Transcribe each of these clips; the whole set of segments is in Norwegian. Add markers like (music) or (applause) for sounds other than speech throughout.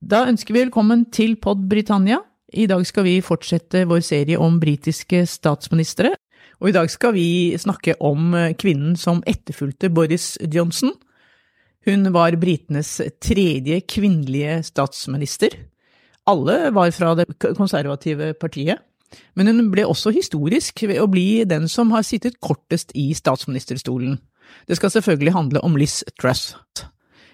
Da ønsker vi velkommen til Pod Britannia. I dag skal vi fortsette vår serie om britiske statsministre. Og i dag skal vi snakke om kvinnen som etterfulgte Boris Johnson. Hun var britenes tredje kvinnelige statsminister. Alle var fra det konservative partiet. Men hun ble også historisk ved å bli den som har sittet kortest i statsministerstolen. Det skal selvfølgelig handle om Liz Truss.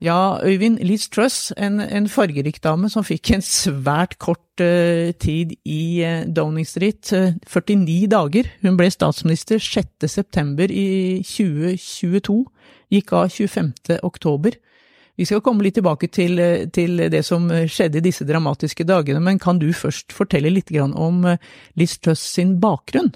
Ja, Øyvind, Liz Truss, en, en fargerik dame som fikk en svært kort uh, tid i uh, Downing Street. Uh, 49 dager. Hun ble statsminister 6. september i 2022. Gikk av 25. oktober. Vi skal komme litt tilbake til, til, det som skjedde i disse dramatiske dagene, men kan du først fortelle litt om Liz Truss sin bakgrunn?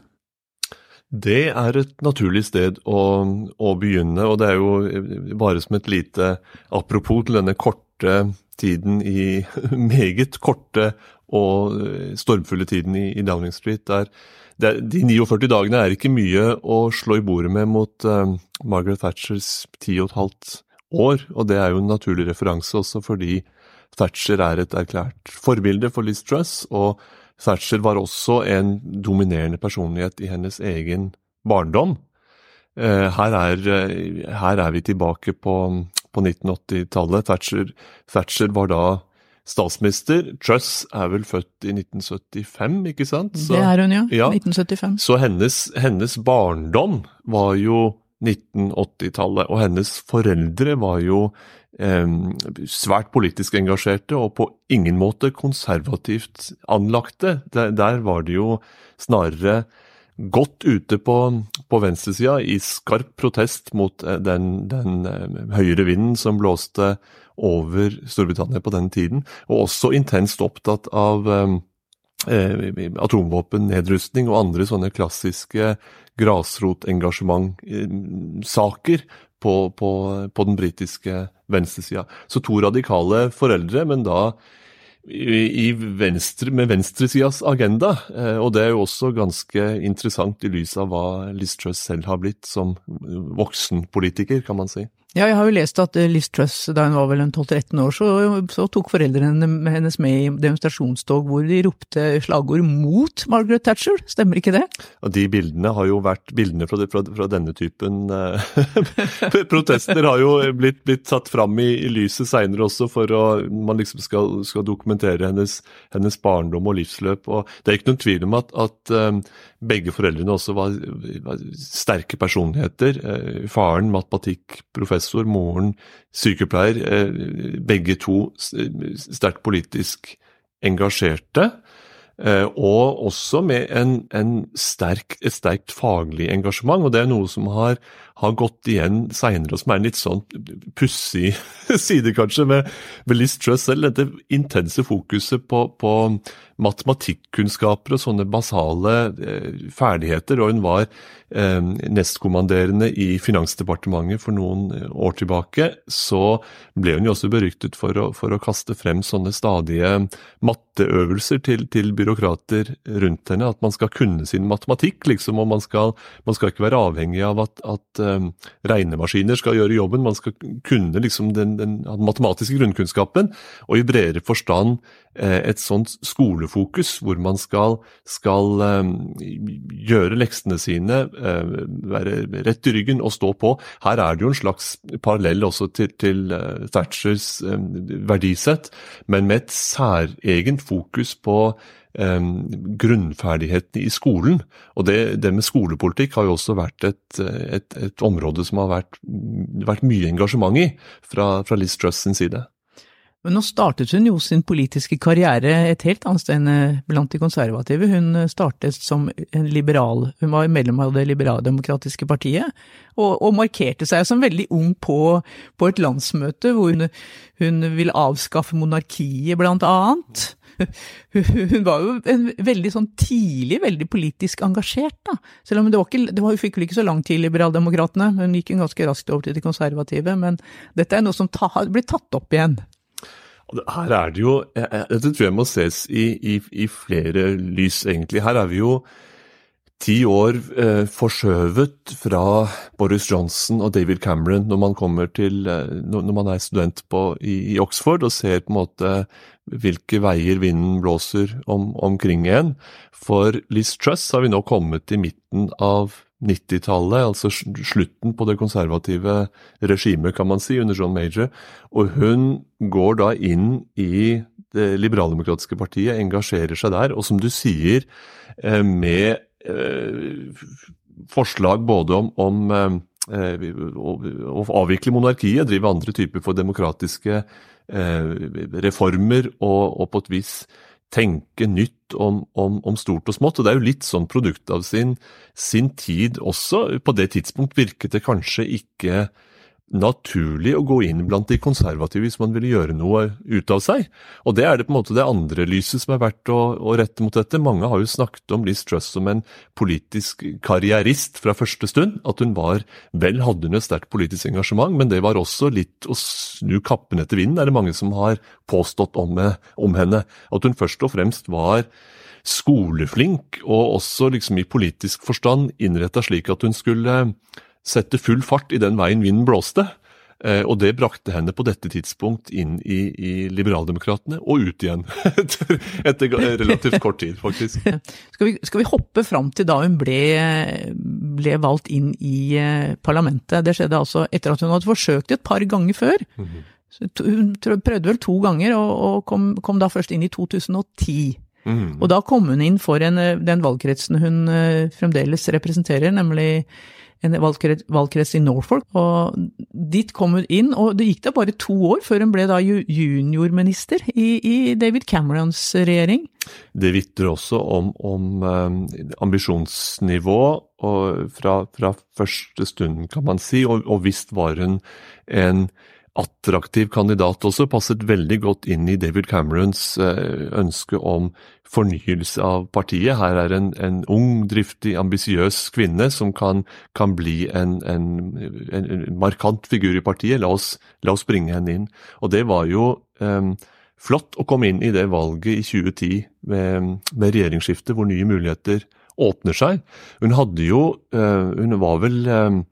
Det er et naturlig sted å, å, begynne, og det er jo bare som et lite apropos til denne korte tiden i (laughs) Meget korte og stormfulle tiden i, i Downing Street. Der, der, de 49 dagene er ikke mye å slå i bordet med mot uh, Margaret Thatchers ti og et halvt år, og det er jo en naturlig referanse også fordi Thatcher er et erklært forbilde for Liz Truss. og Thatcher var også en dominerende personlighet i hennes egen barndom. Eh, her er, eh, her er vi tilbake på, på 1980-tallet. Thatcher, Thatcher, var da statsminister. Truss er vel født i 1975, ikke sant? Så, det er hun, ja. ja 1975. Så hennes, hennes barndom var jo 1980-tallet, og hennes foreldre var jo svært politisk engasjerte og på ingen måte konservativt anlagte. Der, der var det jo snarere godt ute på, på venstresida i skarp protest mot eh, den, den eh, høyre vinden som blåste over Storbritannia på den tiden, og også intenst opptatt av eh, atomvåpennedrustning og andre sånne klassiske grasrotengasjement-saker på, på, på den britiske venstresida. Så to radikale foreldre, men da i, venstre, med venstresidas agenda. Eh, og det er jo også ganske interessant i lys av hva Liz Truss selv har blitt som voksenpolitiker, kan man si. Ja, jeg har jo lest at eh, Liz Truss, da hun var vel 12-13 år, så, så, tok foreldrene hennes med i demonstrasjonstog hvor de ropte slagord mot Margaret Thatcher, stemmer ikke det? Ja, De bildene har jo vært bildene fra, fra, fra denne typen uh, (laughs) protester har jo blitt, blitt tatt fram i, i lyset seinere også, for å man liksom skal, skal dokumentere hennes, hennes, barndom og livsløp. og Det er ikke noen tvil om at, at um, begge foreldrene også var, var sterke personligheter. Faren matematikkprofessor professor, moren sykepleier. Eh, begge to sterkt politisk engasjerte. Eh, og også med en, en sterk, et sterkt faglig engasjement. Og det er noe som har, har gått igjen seinere, som er en litt sånn pussig (laughs) side, kanskje, med, med Liz Truss selv. Dette intense fokuset på, på matematikkunnskaper og sånne basale eh, ferdigheter. Og hun var eh, nestkommanderende i Finansdepartementet for noen eh, år tilbake. Så ble hun jo også beryktet for å, for å kaste frem sånne stadige matteøvelser til, til, byråkrater rundt henne. At man skal kunne sin matematikk, liksom. Og man skal, man skal ikke være avhengig av at, at um, regnemaskiner skal gjøre jobben. Man skal kunne liksom den, den, matematiske grunnkunnskapen. Og i bredere forstand Eh, et sånt skolefokus, hvor man skal, skal um, gjøre leksene sine, uh, være rett i ryggen og stå på. Her er det jo en slags parallell også til, til uh, Thatchers um, verdisett, men med et særegent fokus på grunnferdighetene i skolen. Og det, det, med skolepolitikk har jo også vært et, et, et område som har vært, vært mye engasjement i fra, fra Liz Truss sin side. Men nå startet hun jo sin politiske karriere et helt annet sted enn eh, blant de konservative. Hun eh, startet som en liberal, hun var medlem av det liberaldemokratiske partiet, og, og, markerte seg som veldig ung på, på et landsmøte hvor hun, hun ville avskaffe monarkiet, blant annet. Hun var jo en veldig sånn tidlig veldig politisk engasjert, da. Selv om det var ikke, det var, hun fikk vel ikke så lang tid, Liberaldemokratene. Hun gikk ganske raskt over til de konservative. Men dette er noe som ta, blitt tatt opp igjen. Her er det jo Dette tror jeg må ses i, i, i flere lys, egentlig. Her er vi jo ti år eh, forskjøvet fra Boris Johnson og David Cameron når man til, eh, når man er student på, i, i, Oxford og ser på en måte hvilke veier vinden blåser om, omkring igjen. For Liz Truss har vi nå kommet til midten av 90-tallet, altså slutten på det konservative regimet, kan man si, under John Major. Og hun går da inn i det liberaldemokratiske partiet, engasjerer seg der, og som du sier, eh, med eh, forslag både om, om eh, å avvikle monarkiet, drive andre typer for demokratiske reformer, og, og på et vis tenke nytt om, om, om, stort og smått. og Det er jo litt sånn produkt av sin, sin tid også. På det tidspunkt virket det kanskje ikke naturlig å gå inn blant de konservative hvis man ville gjøre noe ut av seg. Og det er det på en måte det andre lyset som er verdt å, å rette mot dette. Mange har jo snakket om Liz Truss som en politisk karrierist fra første stund. At hun var Vel hadde hun et sterkt politisk engasjement, men det var også litt å snu kappen etter vinden, er det mange som har påstått om, om henne. At hun først og fremst var skoleflink, og også liksom i politisk forstand innretta slik at hun skulle sette full fart i den veien vinden blåste. Eh, og det brakte henne på dette tidspunkt inn i, i Liberaldemokratene, og ut igjen. (laughs) Etter, etter, relativt kort tid, faktisk. (laughs) Skal vi, skal vi hoppe fram til da hun ble, ble, valgt inn i eh, parlamentet? Det skjedde altså etter at hun hadde forsøkt et par ganger før. Mm -hmm. Hun prøvde vel to ganger, og, og kom, kom, da først inn i 2010. Mm. Og da kom hun inn for en, den valgkretsen hun fremdeles representerer, nemlig en valgkrets i Norfolk. og Dit kom hun inn, og det gikk da bare to år før hun ble da juniorminister i, i David Camerons regjering. Det vitner også om, om um, ambisjonsnivå fra, fra, første stund, kan man si, og, og visst var hun en attraktiv kandidat også, passet veldig godt inn i David Camerons uh, ønske om fornyelse av partiet. Her er en, en ung, driftig, ambisiøs kvinne som kan, kan bli en, en, en, markant figur i partiet. La oss, la oss, bringe henne inn. Og det var jo um, flott å komme inn i det valget i 2010 med, med regjeringsskiftet, hvor nye muligheter åpner seg. Hun hadde jo uh, Hun var vel uh,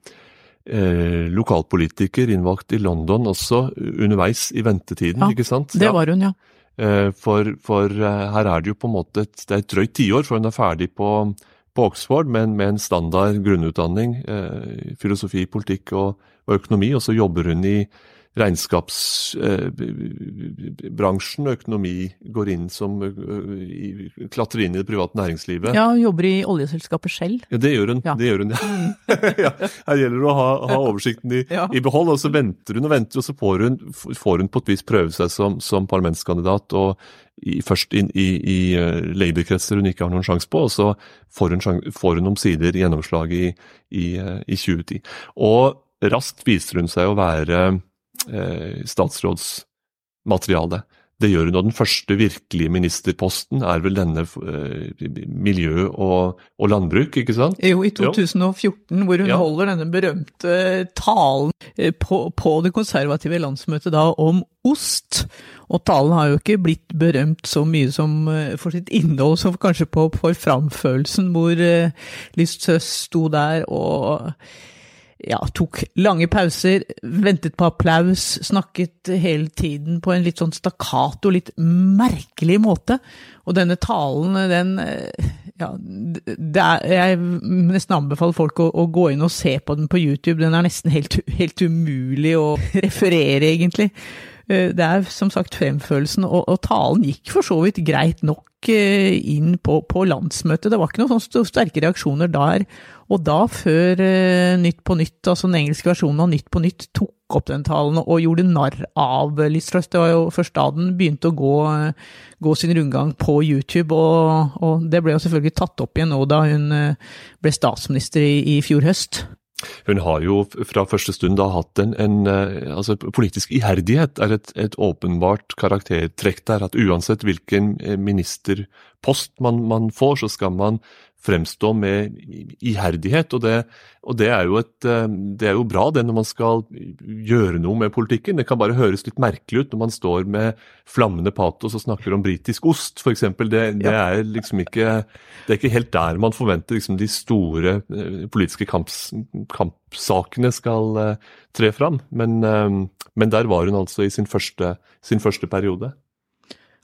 lokalpolitiker innvalgt i London også underveis i ventetiden, ja, ikke sant? Det var hun, ja. Eh, for, for, eh, her er det jo på en måte et, det er et drøyt tiår før hun er ferdig på, på Oxford med, med, en standard grunnutdanning, eh, filosofi, politikk og, og, økonomi, og så jobber hun i regnskapsbransjen, og økonomi, går inn som i, klatrer inn i det private næringslivet. Ja, hun jobber i oljeselskapet Shell. Ja, det gjør hun. Ja. Det gjør hun, ja. (laughs) ja. Her gjelder det å ha, ha oversikten i, ja. i, behold, og så venter hun og venter, og så får hun, får hun på et vis prøve seg som, som parlamentskandidat. og i, først inn i, i Labour-kretser hun ikke har noen sjanse på, og så får hun, får hun omsider gjennomslag i, i, i 2010. Og raskt viser hun seg å være eh, statsrådsmateriale. Det gjør hun, og den første virkelige ministerposten er vel denne eh, miljø og, og, landbruk, ikke sant? Jo, i 2014, hvor hun ja. holder denne berømte talen eh, på, på, det konservative landsmøtet da om ost. Og talen har jo ikke blitt berømt så mye som eh, for sitt innhold, som kanskje på, for framførelsen, hvor eh, Liz sto der og ja, tok lange pauser, ventet på applaus, snakket hele tiden på en litt sånn stakkato, litt merkelig måte. Og denne talen, den Ja, er, jeg nesten anbefaler folk å, å, gå inn og se på den på YouTube. Den er nesten helt, helt umulig å (laughs) referere, egentlig. Eh, det er som sagt fremførelsen, og, og talen gikk for så vidt greit nok eh, inn på, på landsmøtet. Det var ikke noen sånne sterke reaksjoner der. Og da, før uh, Nytt på Nytt, altså den engelske versjonen av Nytt på Nytt, tok opp den talen og gjorde narr av Liz Truss, det var jo først da den begynte å gå, gå sin rundgang på YouTube, og, og, det ble jo selvfølgelig tatt opp igjen nå da hun ble statsminister i, i fjor høst. Hun har jo fra første stund da hatt en, en altså Politisk iherdighet er et, et, åpenbart karaktertrekk der. At uansett hvilken ministerpost man, man får, så skal man fremstå med iherdighet. Og det, og det, er et, det, er jo bra det når man skal gjøre noe med politikken. Det kan bare høres litt merkelig ut når man står med flammende patos og snakker om britisk ost, f.eks. Det, det er liksom ikke det er ikke helt der man forventer liksom, de store eh, politiske kamps, kampsakene skal uh, tre fram. Men, men, der var hun altså i sin første, sin første periode.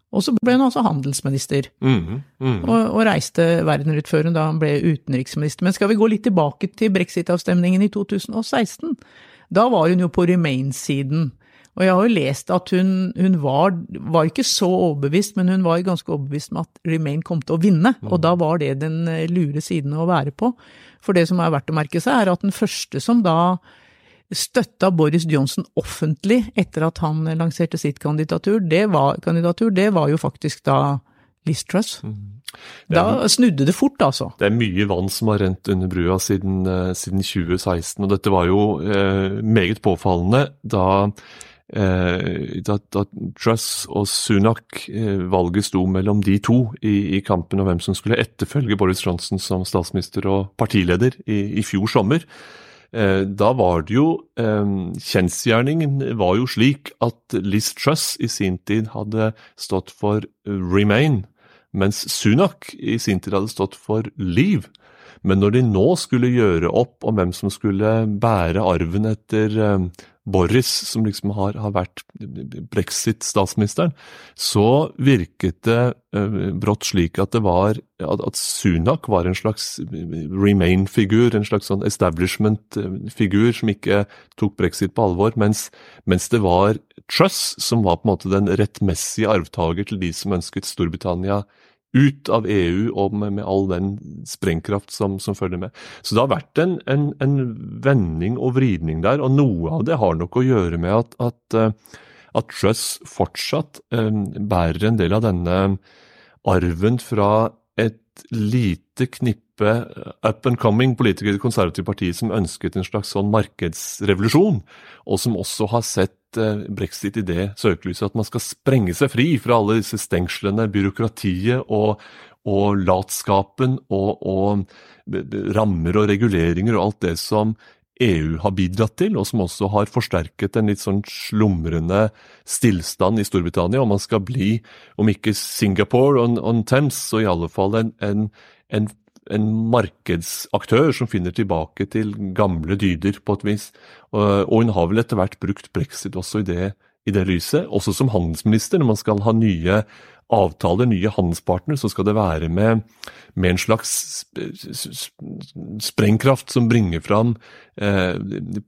Og så ble hun altså handelsminister, mm, mm. Og, og, reiste verden rundt før hun da ble utenriksminister. Men skal vi gå litt tilbake til brexit-avstemningen i 2016? Da var hun jo på Remain-siden. Og jeg har jo lest at hun, hun var, var, ikke så overbevist, men hun var ganske overbevist med at Remain kom til å vinne. Mm. Og da var det den eh, lure siden å være på. For det som er verdt å merke seg, er at den første som da støtta Boris Johnson offentlig etter at han lanserte sitt kandidatur, det var, kandidatur, det var jo faktisk da Liz Truss. Mm. Da snudde det fort, altså. Det er mye vann som har rent under brua siden, uh, siden 2016, og dette var jo eh, meget påfallende da Eh, da, da, Truss og Sunak eh, valget sto mellom de to i, i, kampen om hvem som skulle etterfølge Boris Johnson som statsminister og partileder i, i fjor sommer. Eh, da var det jo eh, Kjensgjerningen var jo slik at Liz Truss i sin tid hadde stått for Remain, mens Sunak i sin tid hadde stått for Leave. Men når de nå skulle gjøre opp om hvem som skulle bære arven etter eh, Boris, som liksom har, har vært brexit-statsministeren, så virket det uh, brått slik at det var at, Sunak var en slags remain-figur, en slags sånn establishment-figur som ikke tok brexit på alvor, mens, mens, det var Truss som var på en måte den rettmessige arvtaker til de som ønsket Storbritannia ut av EU og med, med all den sprengkraft som, som, følger med. Så det har vært en, en, en, vending og vridning der, og noe av det har nok å gjøre med at, at, eh, at Truss fortsatt um, bærer en del av denne arven fra et lite knippe up and coming politikere i Det konservative partiet som ønsket en slags sånn markedsrevolusjon, og som også har sett Eh, brexit i det søkelyset at man skal sprenge seg fri fra alle disse stengslene, byråkratiet og, og latskapen og, og, rammer og reguleringer og alt det som EU har bidratt til, og som også har forsterket en litt sånn slumrende stillstand i Storbritannia. Og man skal bli, om ikke Singapore on, on Thames, så i alle fall en, en, en en markedsaktør som finner tilbake til gamle dyder, på et vis. Og hun har vel etter hvert brukt brexit også i det, i det lyset, også som handelsminister. Når man skal ha nye avtaler, nye handelspartnere, så skal det være med, med en slags sprengkraft som bringer fram eh,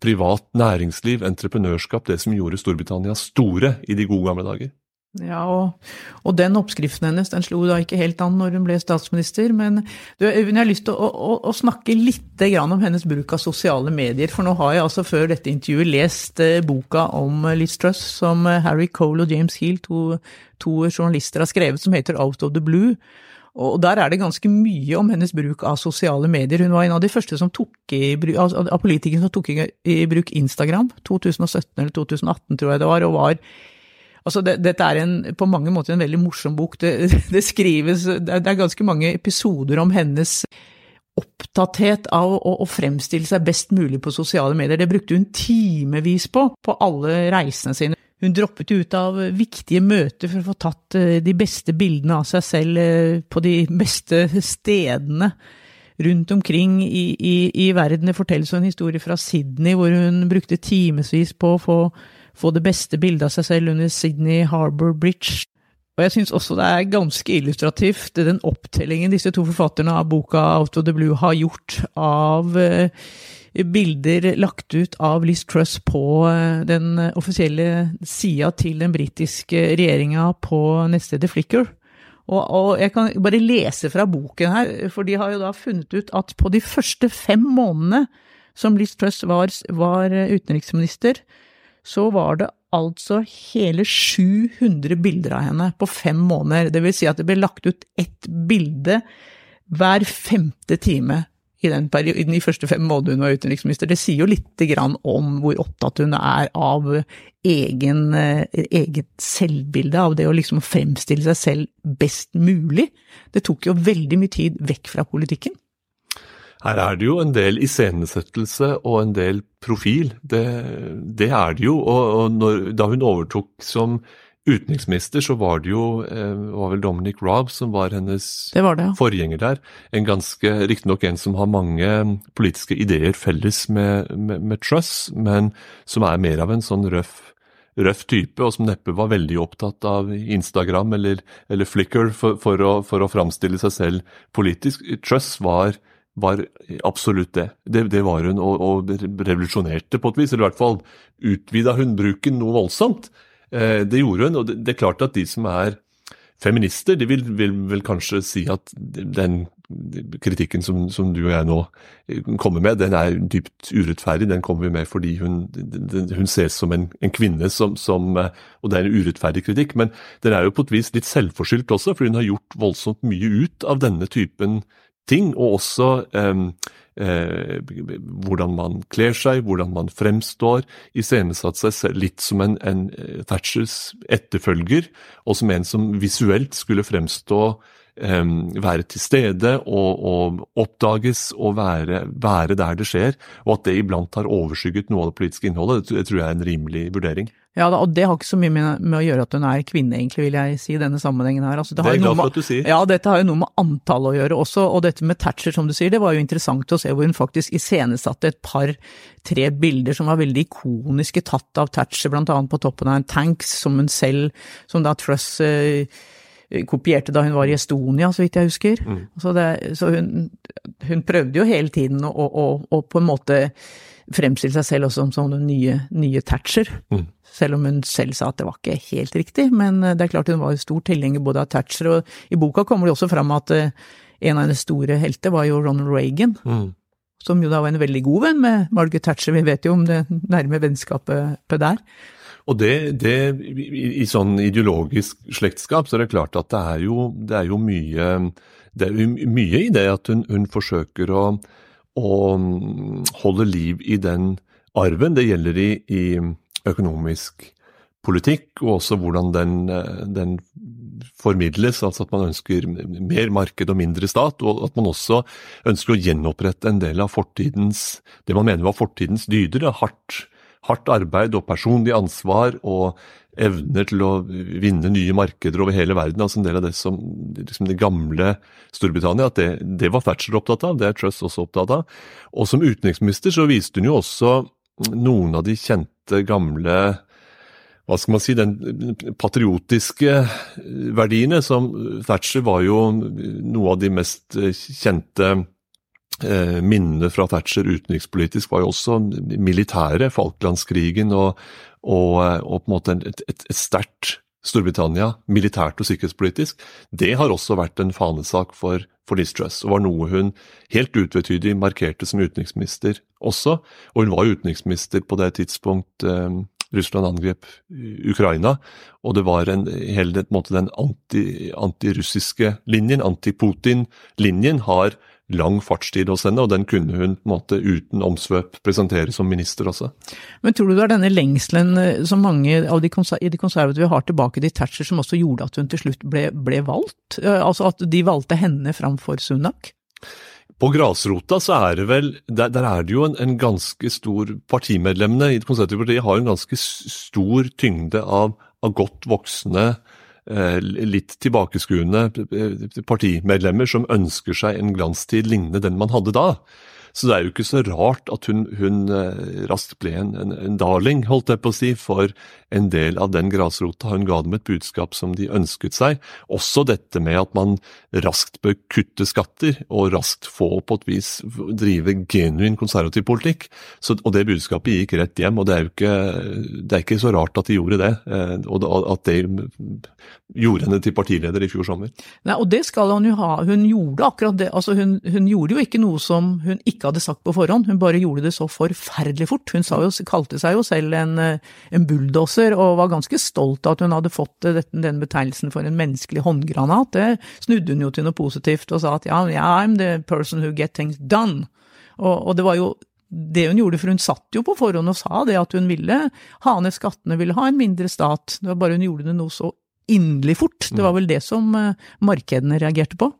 privat næringsliv, entreprenørskap, det som gjorde Storbritannia store i de gode gamle dager. Ja, og, og, den oppskriften hennes den slo da ikke helt an når hun ble statsminister. Men du, jeg har lyst til å, å, å, snakke litt om hennes bruk av sosiale medier. For nå har jeg altså før dette intervjuet lest eh, boka om Liz Truss som eh, Harry Cole og James Heal, to, to, journalister, har skrevet, som heter Out of the Blue. Og der er det ganske mye om hennes bruk av sosiale medier. Hun var en av de første som tok i, av politikere som tok i bruk Instagram. 2017 eller 2018, tror jeg det var. og var Altså, det, dette er en, på mange måter en veldig morsom bok. Det, (laughs) det skrives det er, ganske mange episoder om hennes opptatthet av å, å, fremstille seg best mulig på sosiale medier. Det brukte hun timevis på, på alle reisene sine. Hun droppet ut av viktige møter for å få tatt eh, de beste bildene av seg selv eh, på de beste stedene rundt omkring i, i, i verden. Det fortelles en historie fra Sydney hvor hun brukte timevis på å få få det beste bildet av seg selv under Sydney Harbour Bridge. Og jeg syns også det er ganske illustrativt, den opptellingen disse to forfatterne av boka Out of the Blue har gjort av eh, bilder lagt ut av Liz Truss på eh, den offisielle sida til den britiske regjeringa på nettstedet Flickr. Og, og, jeg kan bare lese fra boken her, for de har jo da funnet ut at på de første fem månedene som Liz Truss var, var utenriksminister, så var det altså hele 700 bilder av henne på fem måneder. Det vil si at det ble lagt ut ett bilde hver femte time i den perioden, de første fem månedene hun var utenriksminister. Det sier jo lite grann om hvor opptatt hun er av egen, eh, eget selvbilde, av det å liksom fremstille seg selv best mulig. Det tok jo veldig mye tid vekk fra politikken. Her er det jo en del iscenesettelse og en del profil. Det, det er det jo. Og, og når, da hun overtok som utenriksminister, så var det jo eh, var vel Dominic Raab som var hennes Det var det, ja. forgjenger der. En ganske, Riktignok en som har mange politiske ideer felles med, med, med Truss, men som er mer av en sånn røff røff type, og som neppe var veldig opptatt av Instagram eller, eller Flickr for, for, å, for å framstille seg selv politisk. Truss var var absolutt det. Det, det var hun, og, og, revolusjonerte på et vis. Eller i hvert fall utvida hun bruken noe voldsomt. Eh, det gjorde hun, og det, det, er klart at de som er feminister, de vil, vil vel kanskje si at den kritikken som, som, du og jeg nå kommer med, den er dypt urettferdig. Den kommer vi med fordi hun, hun ses som en, en kvinne, som, som, og det er en urettferdig kritikk. Men den er jo på et vis litt selvforskyldt også, fordi hun har gjort voldsomt mye ut av denne typen ting, og også eh, eh, hvordan man kler seg, hvordan man fremstår. Iscenesatt seg selv litt som en, en eh, Thatchers etterfølger, og som en som visuelt skulle fremstå være til stede og, og oppdages og være, være, der det skjer, og at det iblant har overskygget noe av det politiske innholdet, det tror jeg er en rimelig vurdering. Ja, og det har ikke så mye med, å gjøre at hun er kvinne, egentlig, vil jeg si i denne sammenhengen her. Altså, det, det er jeg glad for at du sier. Ja, dette har jo noe med antall å gjøre også, og dette med Thatcher, som du sier, det var jo interessant å se hvor hun faktisk iscenesatte et par-tre bilder som var veldig ikoniske, tatt av Thatcher, blant annet på toppen av en tanks, som hun selv, som da Truss eh, kopierte da hun var i Estonia, så vidt jeg husker. Mm. Så, det, så hun, hun, prøvde jo hele tiden å, å, å, på en måte fremstille seg selv også som, som den nye, nye Thatcher. Mm. Selv om hun selv sa at det var ikke helt riktig. Men eh, det er klart hun var stor tilhenger både av Thatcher, og i boka kommer det også fram at eh, en av hennes store helter var jo Ronald Reagan. Mm. Som jo da var en veldig god venn med Margaret Thatcher, vi vet jo om det nærme vennskapet der. Og det, det, I sånn ideologisk slektskap så er det klart at det er jo, det er jo mye, det er mye i det at hun, hun forsøker å, å, holde liv i den arven. Det gjelder i, i økonomisk politikk, og også hvordan den, den, formidles. Altså at man ønsker mer marked og mindre stat, og at man også ønsker å gjenopprette en del av fortidens det man mener var fortidens dyder. Hardt, hardt arbeid og personlig ansvar og evner til å vinne nye markeder over hele verden. altså En del av det som liksom det gamle Storbritannia, at det, det var Thatcher opptatt av, det er Truss også opptatt av. Og som utenriksminister så viste hun jo også noen av de kjente, gamle hva skal man si, den patriotiske verdiene som Thatcher var jo noe av de mest kjente minnene fra Thatcher utenrikspolitisk var jo også militære, Falklandskrigen og, og, og på en måte et, et, et sterkt Storbritannia militært og sikkerhetspolitisk. Det har også vært en fanesak for for Liz og var noe hun helt utvetydig markerte som utenriksminister også. Og hun var utenriksminister på det tidspunkt eh, Russland angrep Ukraina, og det var en, hele måte, den anti, antirussiske linjen, anti-Putin-linjen, har lang fartstid hos henne, og den kunne hun på en måte uten omsvøp presentere som minister også. Men tror du det er denne lengselen eh, som mange av de, konser de konservative har tilbake til Thatcher, som også gjorde at hun til slutt ble, ble valgt? Eh, altså at de valgte henne framfor Sunak? På grasrota så er det vel Der, der er det jo en, en, ganske stor Partimedlemmene i Det konservative partiet har en ganske stor tyngde av, av godt voksne litt tilbakeskuende partimedlemmer som ønsker seg en glanstid lignende den man hadde da. Så det er jo ikke så rart at hun, hun eh, raskt ble en, en, en, darling, holdt jeg på å si, for en del av den grasrota. Hun ga dem et budskap som de ønsket seg. Også dette med at man raskt bør kutte skatter, og raskt få på et vis drive genuin konservativ politikk. Så, og det budskapet gikk rett hjem, og det er jo ikke, det er ikke så rart at de gjorde det. Eh, og at det gjorde henne til partileder i fjor sommer. Nei, og det skal hun jo ha. Hun gjorde akkurat det. Altså hun, hun gjorde jo ikke noe som hun ikke ikke hadde sagt på forhånd, hun bare gjorde det så forferdelig fort. Hun jo, kalte seg jo selv en, eh, en bulldoser, og var ganske stolt av at hun hadde fått eh, den betegnelsen for en menneskelig håndgranat. Det snudde hun jo til noe positivt og sa at ja, I'm the person who get things done. Og, og det var jo det hun gjorde, for hun satt jo på forhånd og sa det at hun ville ha ned skattene, ville ha en mindre stat. Det var bare hun gjorde det noe så inderlig fort. Det var vel det som eh, markedene reagerte på.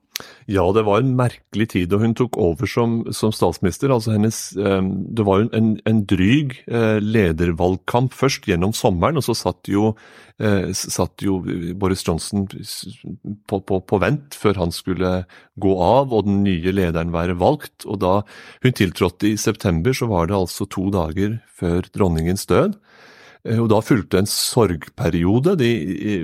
Ja, det var en merkelig tid da hun tok over som, som statsminister. Altså hennes, eh, det var jo en, en dryg eh, ledervalgkamp først gjennom sommeren, og så satt jo, eh, satt jo Boris Johnson på, på, på, vent før han skulle gå av og den nye lederen være valgt. Og da hun tiltrådte i september, så var det altså to dager før dronningens død. Og da fulgte en sorgperiode de,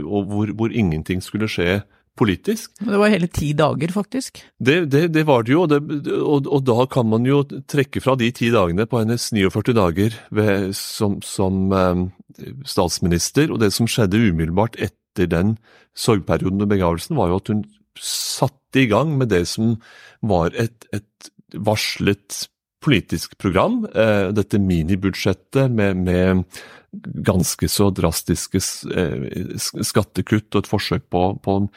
hvor, hvor ingenting skulle skje politisk. Det var hele ti dager, faktisk. Det, det, det var det jo, det, og, og, da kan man jo trekke fra de ti dagene på hennes 49 dager ved, som, som eh, statsminister, og det som skjedde umiddelbart etter den sorgperioden og begravelsen, var jo at hun satte i gang med det som var et, et varslet politisk program. eh, dette minibudsjettet med, med ganske så drastiske eh, skattekutt og et forsøk på, på en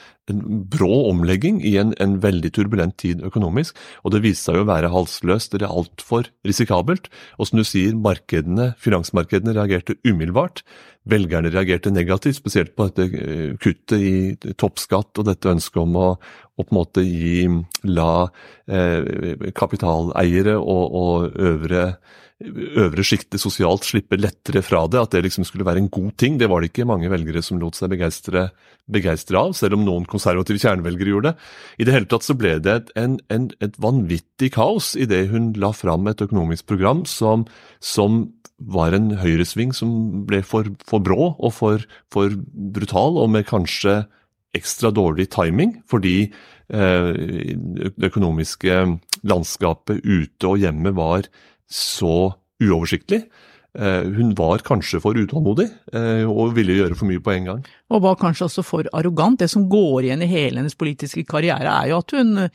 brå omlegging i en, en, veldig turbulent tid økonomisk. Og det viste seg å være halsløst eller altfor risikabelt. Og som du sier, markedene, finansmarkedene reagerte umiddelbart. Velgerne reagerte negativt, spesielt på dette eh, kuttet i toppskatt og dette ønsket om å, og på en måte gi, la eh, kapitaleiere og, og øvre øvre sjiktet sosialt slippe lettere fra det, at det liksom skulle være en god ting. Det var det ikke mange velgere som lot seg begeistre, av, selv om noen konservative kjernevelgere gjorde det. I det hele tatt så ble det et, en, en, et vanvittig kaos idet hun la fram et økonomisk program som, som var en høyresving som ble for, for brå og for, for, brutal, og med kanskje ekstra dårlig timing, fordi eh, det økonomiske landskapet ute og hjemme var så uoversiktlig. Eh, hun var kanskje for utålmodig eh, og ville gjøre for mye på en gang. Og var kanskje også for arrogant. Det som går igjen i hele hennes politiske karriere er jo at hun,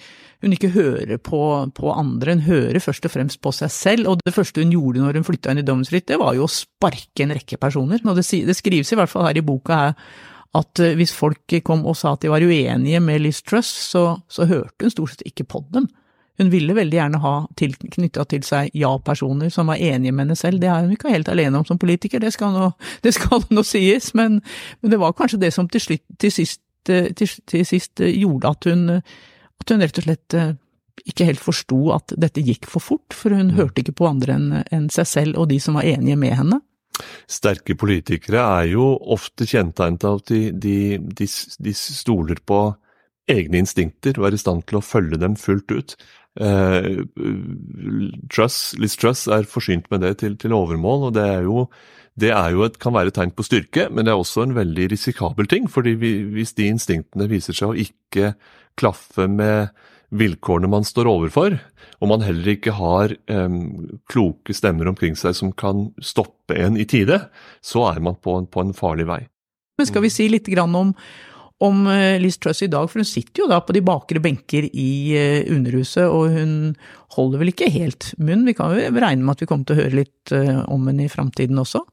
hun ikke hører på, på, andre, hun hører først og fremst på seg selv. Og det første hun gjorde når hun flytta inn i Domsritt, det var jo å sparke en rekke personer. Og det, det skrives i hvert fall her i boka her at eh, hvis folk kom og sa at de var uenige med Liz Truss, så, så hørte hun stort sett ikke på dem. Hun ville veldig gjerne ha knytta til seg ja-personer som var enige med henne selv. Det er hun ikke helt alene om som politiker, det skal nå, det skal nå sies, men, men, det var kanskje det som til, slutt, til, sist, til, til sist, gjorde at hun, at hun, rett og slett eh, ikke helt forsto at dette gikk for fort, for hun mm. hørte ikke på andre enn en seg selv og de som var enige med henne. Sterke politikere er jo ofte kjennetegnet av at de, de, de, de stoler på egne instinkter er i stand til å følge dem fullt ut. Eh, Truss, Liz Truss er forsynt med det til, til overmål, og det jo det jo et, kan være et tegn på styrke, men det er også en veldig risikabel ting. fordi vi, Hvis de instinktene viser seg å ikke klaffe med vilkårene man står overfor, og man heller ikke har eh, kloke stemmer omkring seg som kan stoppe en i tide, så er man på en, på en farlig vei. Men skal vi si litt om, om eh, Liz Truss i dag, for hun sitter jo da på de bakre benker i eh, Underhuset, og hun holder vel ikke helt munn. Vi kan jo regne med at vi kommer til å høre litt eh, om henne i framtiden også?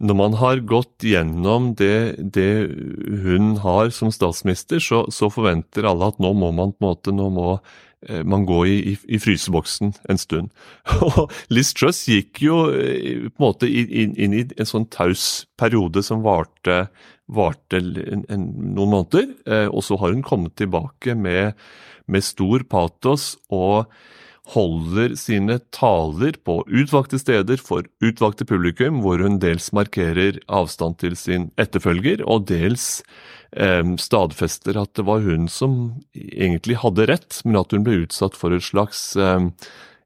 Når man har gått gjennom det, det hun har som statsminister, så, så, forventer alle at nå må man på en måte, nå må man gå i, i, i fryseboksen en stund. (laughs) Og Liz Truss gikk jo på en måte inn, inn i en sånn taus periode som varte varte en, en, noen måneder, eh, og så har hun kommet tilbake med, med, stor patos og holder sine taler på utvalgte steder for utvalgte publikum, hvor hun dels markerer avstand til sin etterfølger, og dels eh, stadfester at det var hun som egentlig hadde rett, men at hun ble utsatt for et slags eh,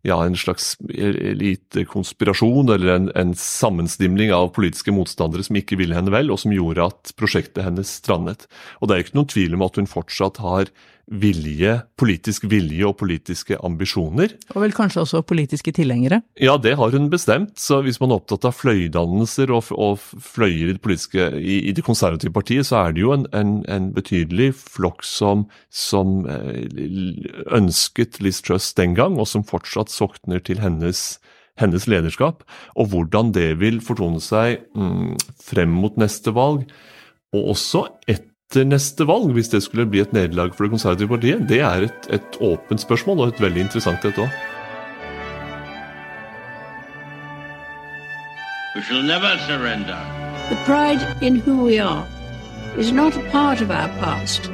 ja, en slags lite konspirasjon eller en, en sammenstimling av politiske motstandere som ikke ville henne vel, og som gjorde at prosjektet hennes strandet. Og Det er ikke noen tvil om at hun fortsatt har vilje, politisk vilje og politiske ambisjoner. Og vel kanskje også politiske tilhengere? Ja, det har hun bestemt. Så hvis man er opptatt av fløydannelser og, og fløyer i det, politiske, i, i det konservative partiet, så er det jo en, en, en betydelig flokk som, som eh, ønsket Liz Truss den gang, og som fortsatt sokner til hennes, hennes lederskap. Og hvordan det vil fortone seg mm, frem mot neste valg, og også etter etter neste valg, hvis det skulle bli et nederlag for Det konservative partiet, det er et, et åpent spørsmål, og et veldig interessant et òg. We shall never surrender. The pride in who we are is not a part of our past.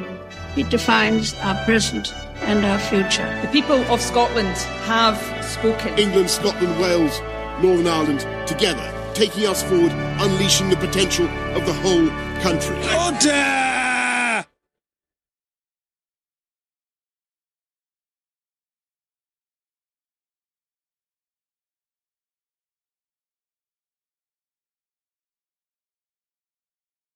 It defines our present and our future. The people of Scotland have spoken. England, Scotland, Wales, Northern Ireland, together, taking us forward, unleashing the potential of the whole country. Order!